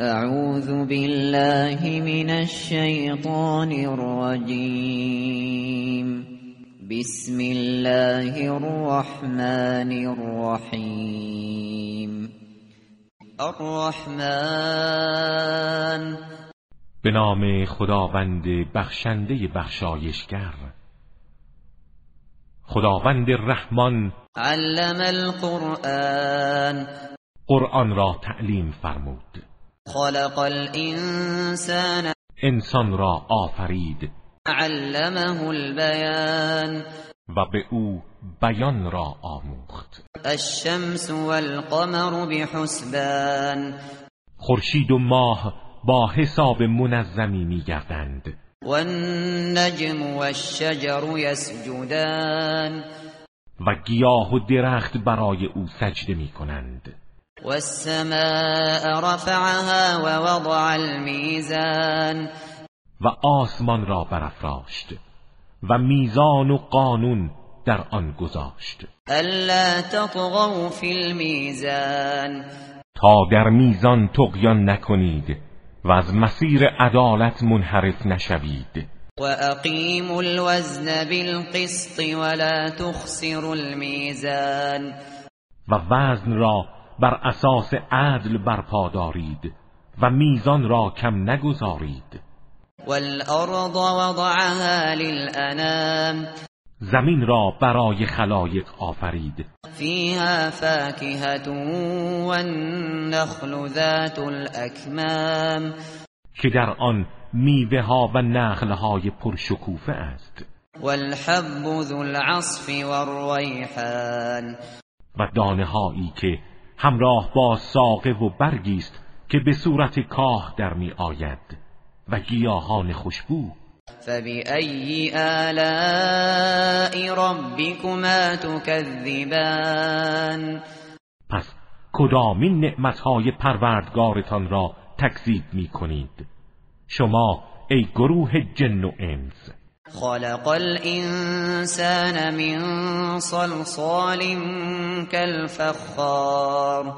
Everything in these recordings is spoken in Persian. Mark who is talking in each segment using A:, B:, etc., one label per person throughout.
A: اعوذ بالله من الشیطان الرجیم بسم الله الرحمن الرحیم الرحمن.
B: به نام خداوند بخشنده بخشایشگر. خداوند رحمان.
A: علم القرآن.
B: قرآن را تعلیم فرمود.
A: خلق الانسان
B: انسان را آفرید.
A: علمه البیان.
B: و به او بیان را آموخت.
A: الشمس والقمر بحسبان.
B: خورشید و ماه با حساب منظمی میگردند.
A: والنجم والشجر يسجدان.
B: و گیاه و درخت برای او سجده می کنند
A: والسماء رفعها ووضع الميزان.
B: و آسمان را برافراشت و میزان و قانون در آن گذاشت.
A: الا تطغوا في الميزان.
B: تا در میزان تقیان نکنید و از مسیر عدالت منحرف نشوید.
A: واقيموا الوزن بالقسط ولا تخسروا الميزان.
B: و وزن را بر اساس عدل برپا دارید و میزان را کم نگذارید.
A: والارض وضعها للانام
B: زمین را برای خلایق آفرید.
A: فيها فاكهة والنخل ذات الأكمام.
B: که در آن میوه ها و نخل های پرشکوفه است.
A: والحب ذو العصف والريحان
B: و دانه هایی که همراه با ساقه و برگی است که به صورت کاه در می آید و گیاهان خوشبو.
A: فبأي آلاء ربكما تكذبان؟
B: پس کدامین نعمتهای پروردگارتان را تکذیب می کنید؟ شما ای گروه جن و انس
A: خلق الإنسان من صلصال كالفخار.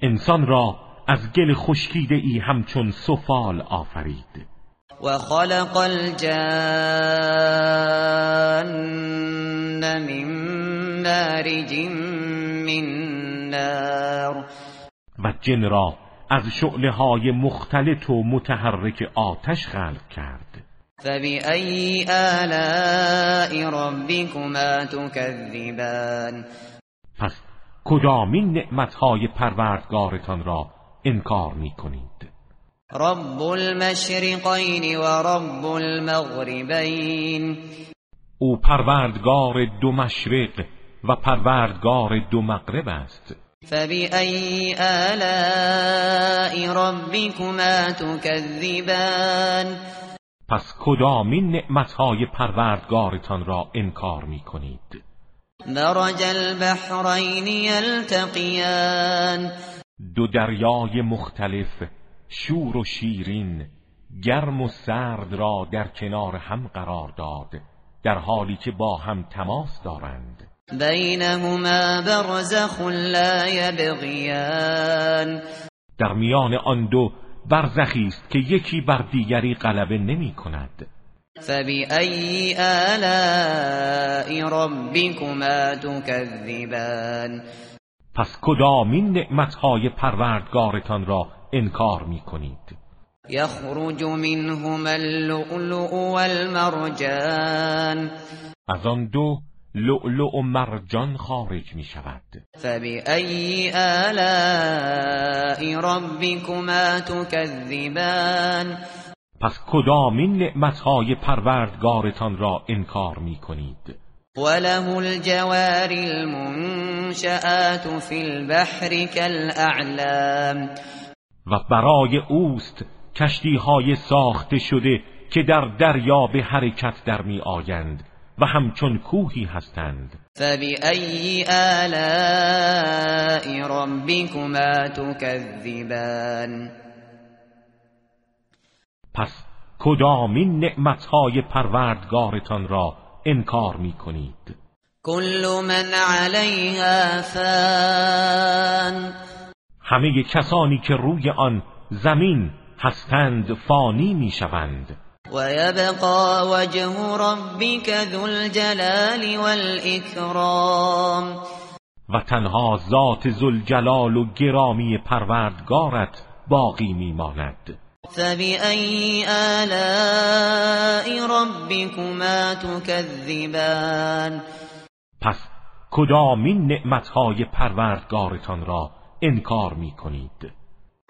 B: انسان را از گل خشکیده ای همچون سفال آفرید.
A: وخلق الجان من مارج من نار.
B: و جن را از شعله های مختلط و متحرک آتش خلق کرد.
A: فبأي آلاء ربكما تكذبان؟
B: پس کدامین نعمتهای پروردگارتان را انکار می کنید
A: رب المشرقين ورب المغربين.
B: او پروردگار دو مشرق و پروردگار دو مغرب است.
A: فبأي آلاء ربكما تكذبان؟
B: پس کدامین نعمتهای پروردگارتان را انکار می کنید
A: مرج البحرين يلتقيان
B: دو دریای مختلف شور و شیرین گرم و سرد را در کنار هم قرار داد در حالی که با هم تماس دارند.
A: بينهما برزخ لا يبغيان
B: در میان آن دو برزخی است که یکی بر دیگری غلبه نمی کند.
A: فبأي آلاء ربكما تكذبان؟
B: پس کدامین نعمتهای پروردگارتان را انکار می کنید؟
A: يخرج منهما اللؤلؤ والمرجان.
B: از آن دو لؤلؤ و مرجان خارج می شود
A: فبأي آلاء ربكما تكذبان؟
B: پس کدامین نعمتهای پروردگارتان را انکار می کنید
A: وله الجوار المنشآت في البحر كالأعلام.
B: و برای اوست کشتی های ساخته شده که در دریا به حرکت در می آیند و همچون کوهی هستند.
A: فبأي آلاء ربكما تكذبان؟
B: پس کدامین نعمتهای پروردگارتان را انکار می کنید
A: كل من عليها فان.
B: همه کسانی که روی آن زمین هستند فانی می‌شوند.
A: و یبقى وجه ربك ذو الجلال والاکرام
B: و تنها ذات زلجلال و گرامی پروردگارت باقی میماند.
A: فبأي آلاء ربكما تكذبان؟
B: پس کدامین نعمتهای پروردگارتان را انکار می کنید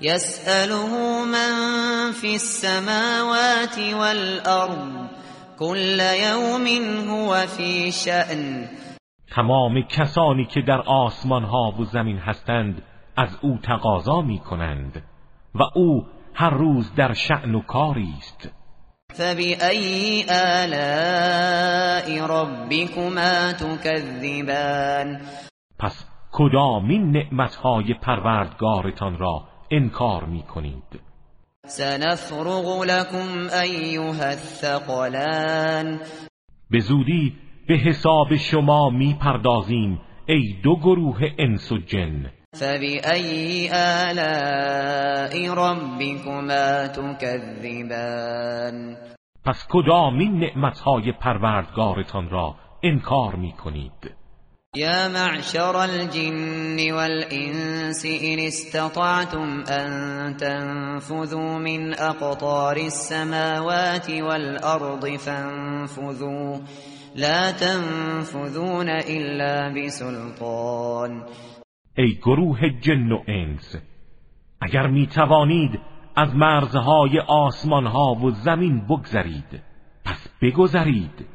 A: یسأله من فی السماوات والارض كل یوم هو فی شأن.
B: تمام کسانی که در آسمان ها و زمین هستند از او تقاضا می کنند و او هر روز در شأن و کاری است.
A: فبأي آلاء ربكما تكذبان؟
B: پس کدامین نعمتهای پروردگارتان را انکار می کنید
A: سنفرغ لكم ایها الثقلان.
B: به زودی به حساب شما می پردازیم ای دو گروه انس و جن.
A: فبأي آلاء ربكما تكذبان
B: پس کدامین نعمتهای پروردگارتان را انکار می کنید
A: یا معشر الجن والانس ان استطعتم ان تنفذوا من اقطار السماوات والارض فانفذوا. لا تنفذون الا بسلطان.
B: ای گروه جن و انس اگر می توانید از مرزهای آسمانها و زمین بگذرید پس بگذرید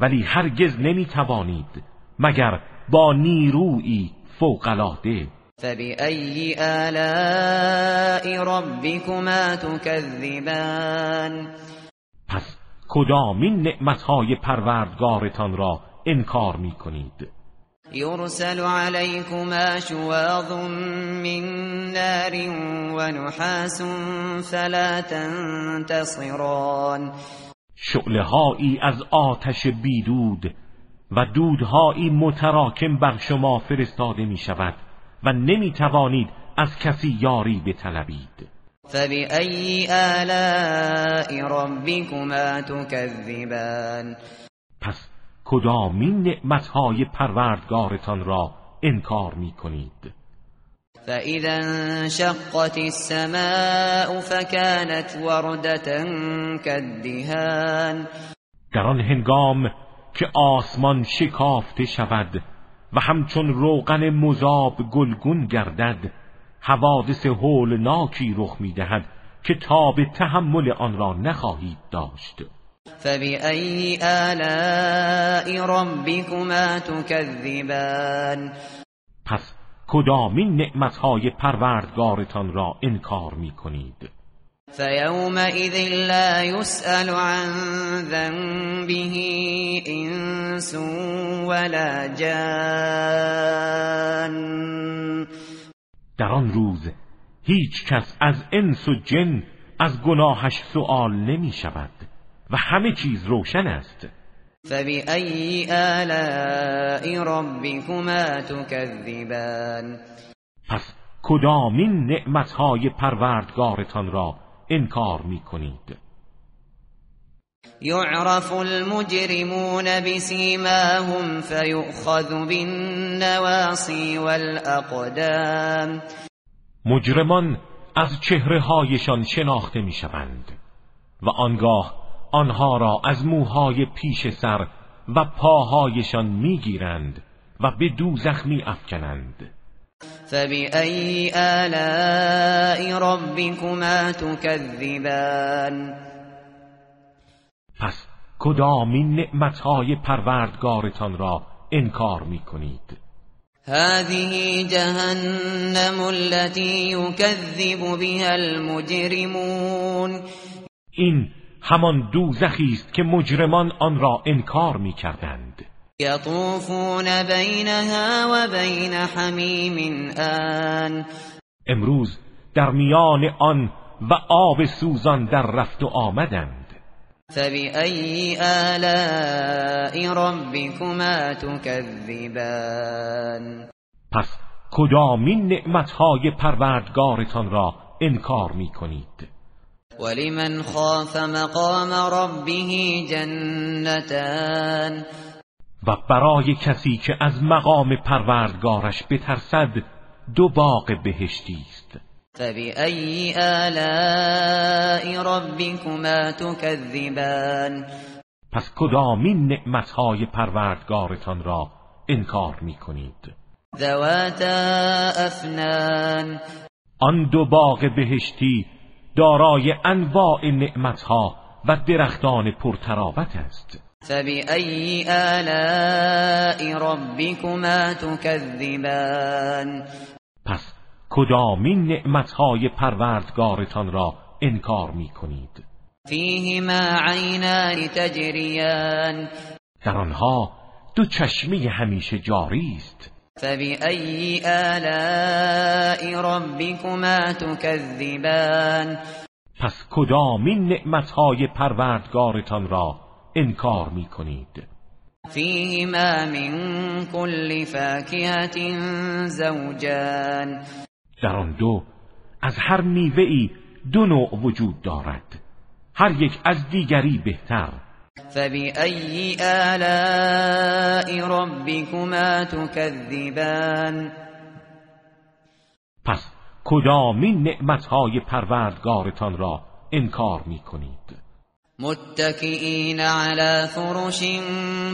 B: ولی هرگز نمی توانید مگر با نیرویی فوقلاده
A: فبأي آلاء ربكما تكذبان؟
B: پس کدامین نعمتهای پروردگارتان را انکار می کنید
A: يرسل عليكما شواظ من نار ونحاس فلا تنتصران.
B: شعله از آتش بیدود و دودهایی متراکم بر شما فرستاده می شود و نمی توانید از کسی یاری بطلبید.
A: فبأي آلاء ربكما تكذبان؟
B: پس کدامین نعمتهای پروردگارتان را انکار می کنید
A: فاذا انشقت السماء فكانت وردة كالدهان.
B: در آن هنگام که آسمان شکافته شود و همچون روغن مذاب گلگون گردد حوادث هولناکی رخ می‌دهد که تاب تحمل آن را نخواهید داشت.
A: فبأي آلاء ربكما تكذبان؟
B: پس کدامین نعمتهای پروردگارتان را انکار می کنید
A: فيومئذ لا يسأل عن ذنبه انس ولا جان.
B: در آن روز هیچ کس از انس و جن از گناهش سؤال نمی شود و همه چیز روشن است.
A: فبأي آلاء ربكما تكذبان؟
B: پس کدامین نعمتهای پروردگارتان را انکار می کنید
A: یعرف المجرمون بسیماهم فیؤخذ بالنواصی والاقدام
B: مجرمان از چهره هایشان شناخته می شوند و آنگاه آنها را از موهای پیش سر و پاهایشان می‌گیرند و به دوزخ می افکنند
A: فبأي آلاء ربكما تكذبان
B: پس کدامین نعمتهای پروردگارتان را انکار می کنید
A: هذه جهنم التي يكذب بها المجرمون.
B: این همان دوزخی است که مجرمان آن را انکار می کردند
A: یطوفون بینها و بین حمیم آن.
B: امروز در میان آن و آب سوزان در رفت و آمدند.
A: فبأي آلاء ربكما تكذبان؟
B: پس کدامین نعمتهای پروردگارتان را انکار می کنید
A: ولمن خاف مقام ربه جنتان؟
B: و برای کسی که از مقام پروردگارش بترسد دو باغ بهشتی است.
A: فبأي آلاء ربكما تكذبان؟
B: پس کدامین نعمتهای پروردگارتان را انکار می کنید
A: ذواتا افنان
B: آن دو باغ بهشتی دارای انواع نعمتها و درختان پرتراوت است.
A: فبأي آلاء ربكما تكذبان
B: پس کدامین نعمتهای پروردگارتان را انکار می کنید
A: فیهما عینان تجریان
B: در آنها دو چشمه همیشه جاری است.
A: فبأي آلاء ربكما تكذبان
B: پس کدامین نعمتهای پروردگارتان را انکار می کنید
A: فیهما من كل فاکهة زوجان.
B: در آن دو از هر میوه دو نوع وجود دارد. هر یک از دیگری بهتر.
A: فبأي آلاء ربكما تكذبان؟
B: پس کدامین نعمتهای پروردگارتان را انکار می کنید
A: متكئين على فرش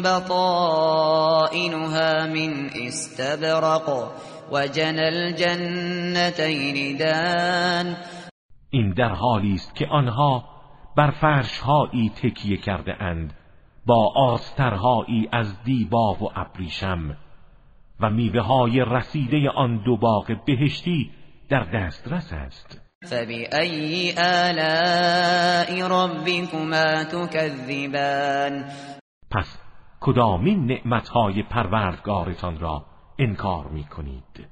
A: بطائنها من استبرق وجن الجنتين دان.
B: این در حالی است که آنها بر فرشهایی تکیه کرده اند با آسترهایی از دیبا و ابریشم و میوه های رسیده آن دو باغ بهشتی در دسترس است.
A: فبأي آلاء ربكما تكذبان
B: پس کدامین نعمتهای پروردگارتان را انکار می کنید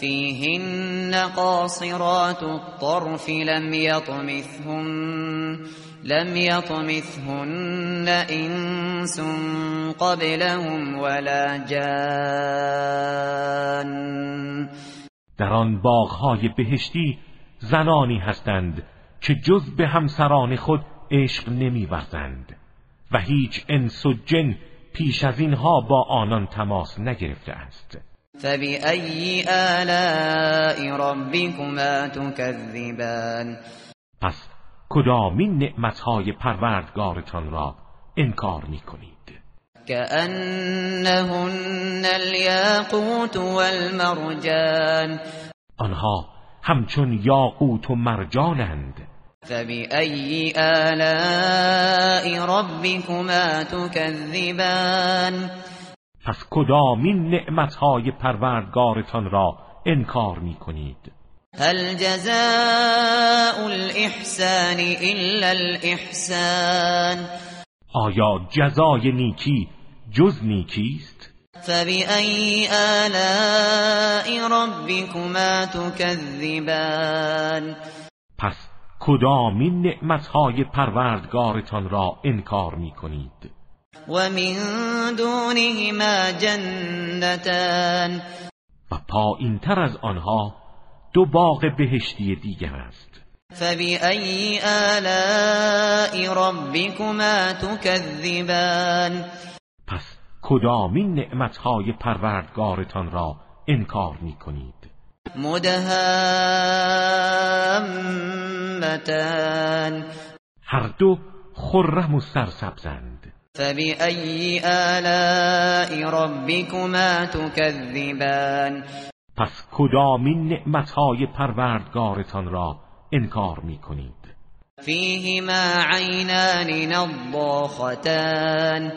A: فيهن قاصرات الطرف لم يطمثهن لم يطمثهن انس قبلهم ولا جان
B: در آن باغهای بهشتی زنانی هستند که جز به همسران خود عشق نمیورزند و هیچ انس و جن پیش از اینها با آنان تماس نگرفته است.
A: فبأي آلاء ربكما تكذبان؟
B: پس کدامین نعمتهای پروردگارتان را انکار می کنید
A: كأنهن الياقوت والمرجان.
B: آنها همچون یاقوت و مرجانند.
A: فبأي آلاء ربكما تكذبان؟
B: پس کدامین نعمتهای پروردگارتان را انکار می کنید
A: هل جزاء الإحسان إلا الإحسان؟
B: آیا جزای نیکی جز نیکی است؟
A: فبأي آلاء ربكما تكذبان
B: پس کدامین نعمتهای پروردگارتان را انکار می کنید
A: ومن دونهما جنتان
B: و پایین تر از آنها دو باغ بهشتی دیگر است.
A: فبأي آلاء ربكما تكذبان
B: پس کدامین نعمتهای پروردگارتان را انکار می کنید
A: مدهامتان.
B: هر دو خرم و سرسبزند.
A: فبأي آلاء ربكما تكذبان؟
B: پس کدامین نعمتهای پروردگارتان را انکار می کنید
A: فیهما عینان نضاختان.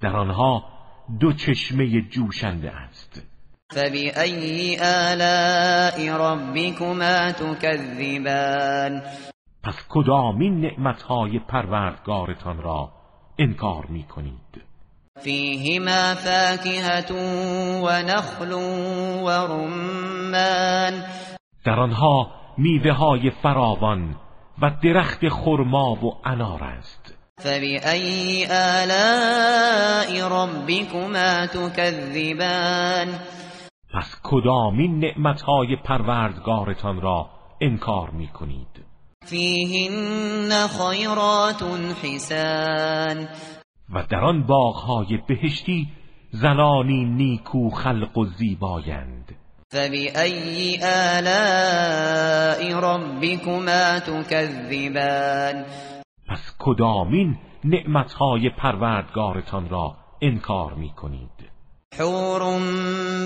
B: در آنها دو چشمه جوشنده است.
A: فبأي آلاء ربكما تكذبان؟
B: پس کدامین نعمتهای پروردگارتان را انکار می کنید
A: فیهما فاکهة و نخل و رمان
B: در آنها میوه های فراوان و درخت خرما و انار است.
A: فبأي آلاء ربكما تكذبان
B: پس کدامین نعمتهای پروردگارتان را انکار می کنید
A: فیهن خیرات حسان
B: و در آن باغهای بهشتی زنانی نیکو خلق و زیبایند.
A: فبأي آلاء ربكما تكذبان
B: پس کدامین نعمتهای پروردگارتان را انکار می کنید
A: حور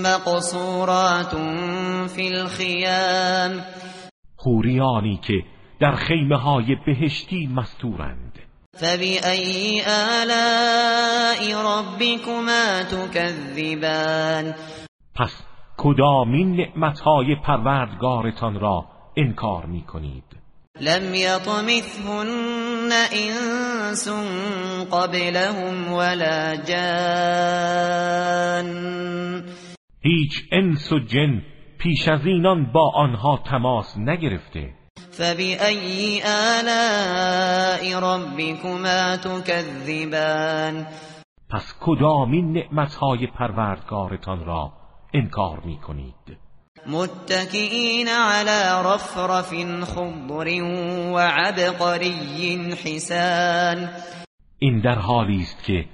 A: مقصورات فی الخیام.
B: حوریانی که در خیمه های بهشتی مستورند.
A: فبأي آلاء ربكما تكذبان
B: پس کدامین نعمتهای پروردگارتان را انکار می کنید
A: لم یطمثهن انس قبلهم ولا جان.
B: هیچ انس و جن پیش از اینان با آنها تماس نگرفته.
A: فبأي آلاء ربكما تكذبان؟
B: پس کدامین نعمتهای پروردگارتان را انکار می کنید
A: متکئین علی رفرف خضر و عبقری حسان.
B: این در حالی است که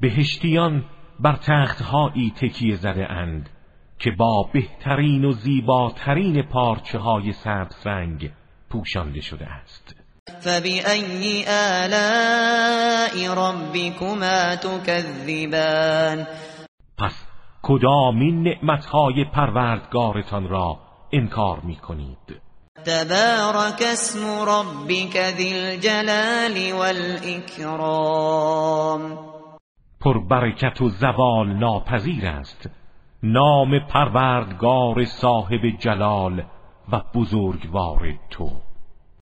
B: بهشتیان بر تختهایی تکیه زده اند که با بهترین و زیباترین پارچه های سبز رنگ پوشانده شده است.
A: فبأي آلاء ربكما تكذبان؟
B: پس کدامین نعمتهای پروردگارتان را انکار می کنید
A: تبارک اسم ربک ذی الجلال والاکرام
B: پربرکت و زوال ناپذیر است. نام پروردگار صاحب جلال و بزرگوار تو.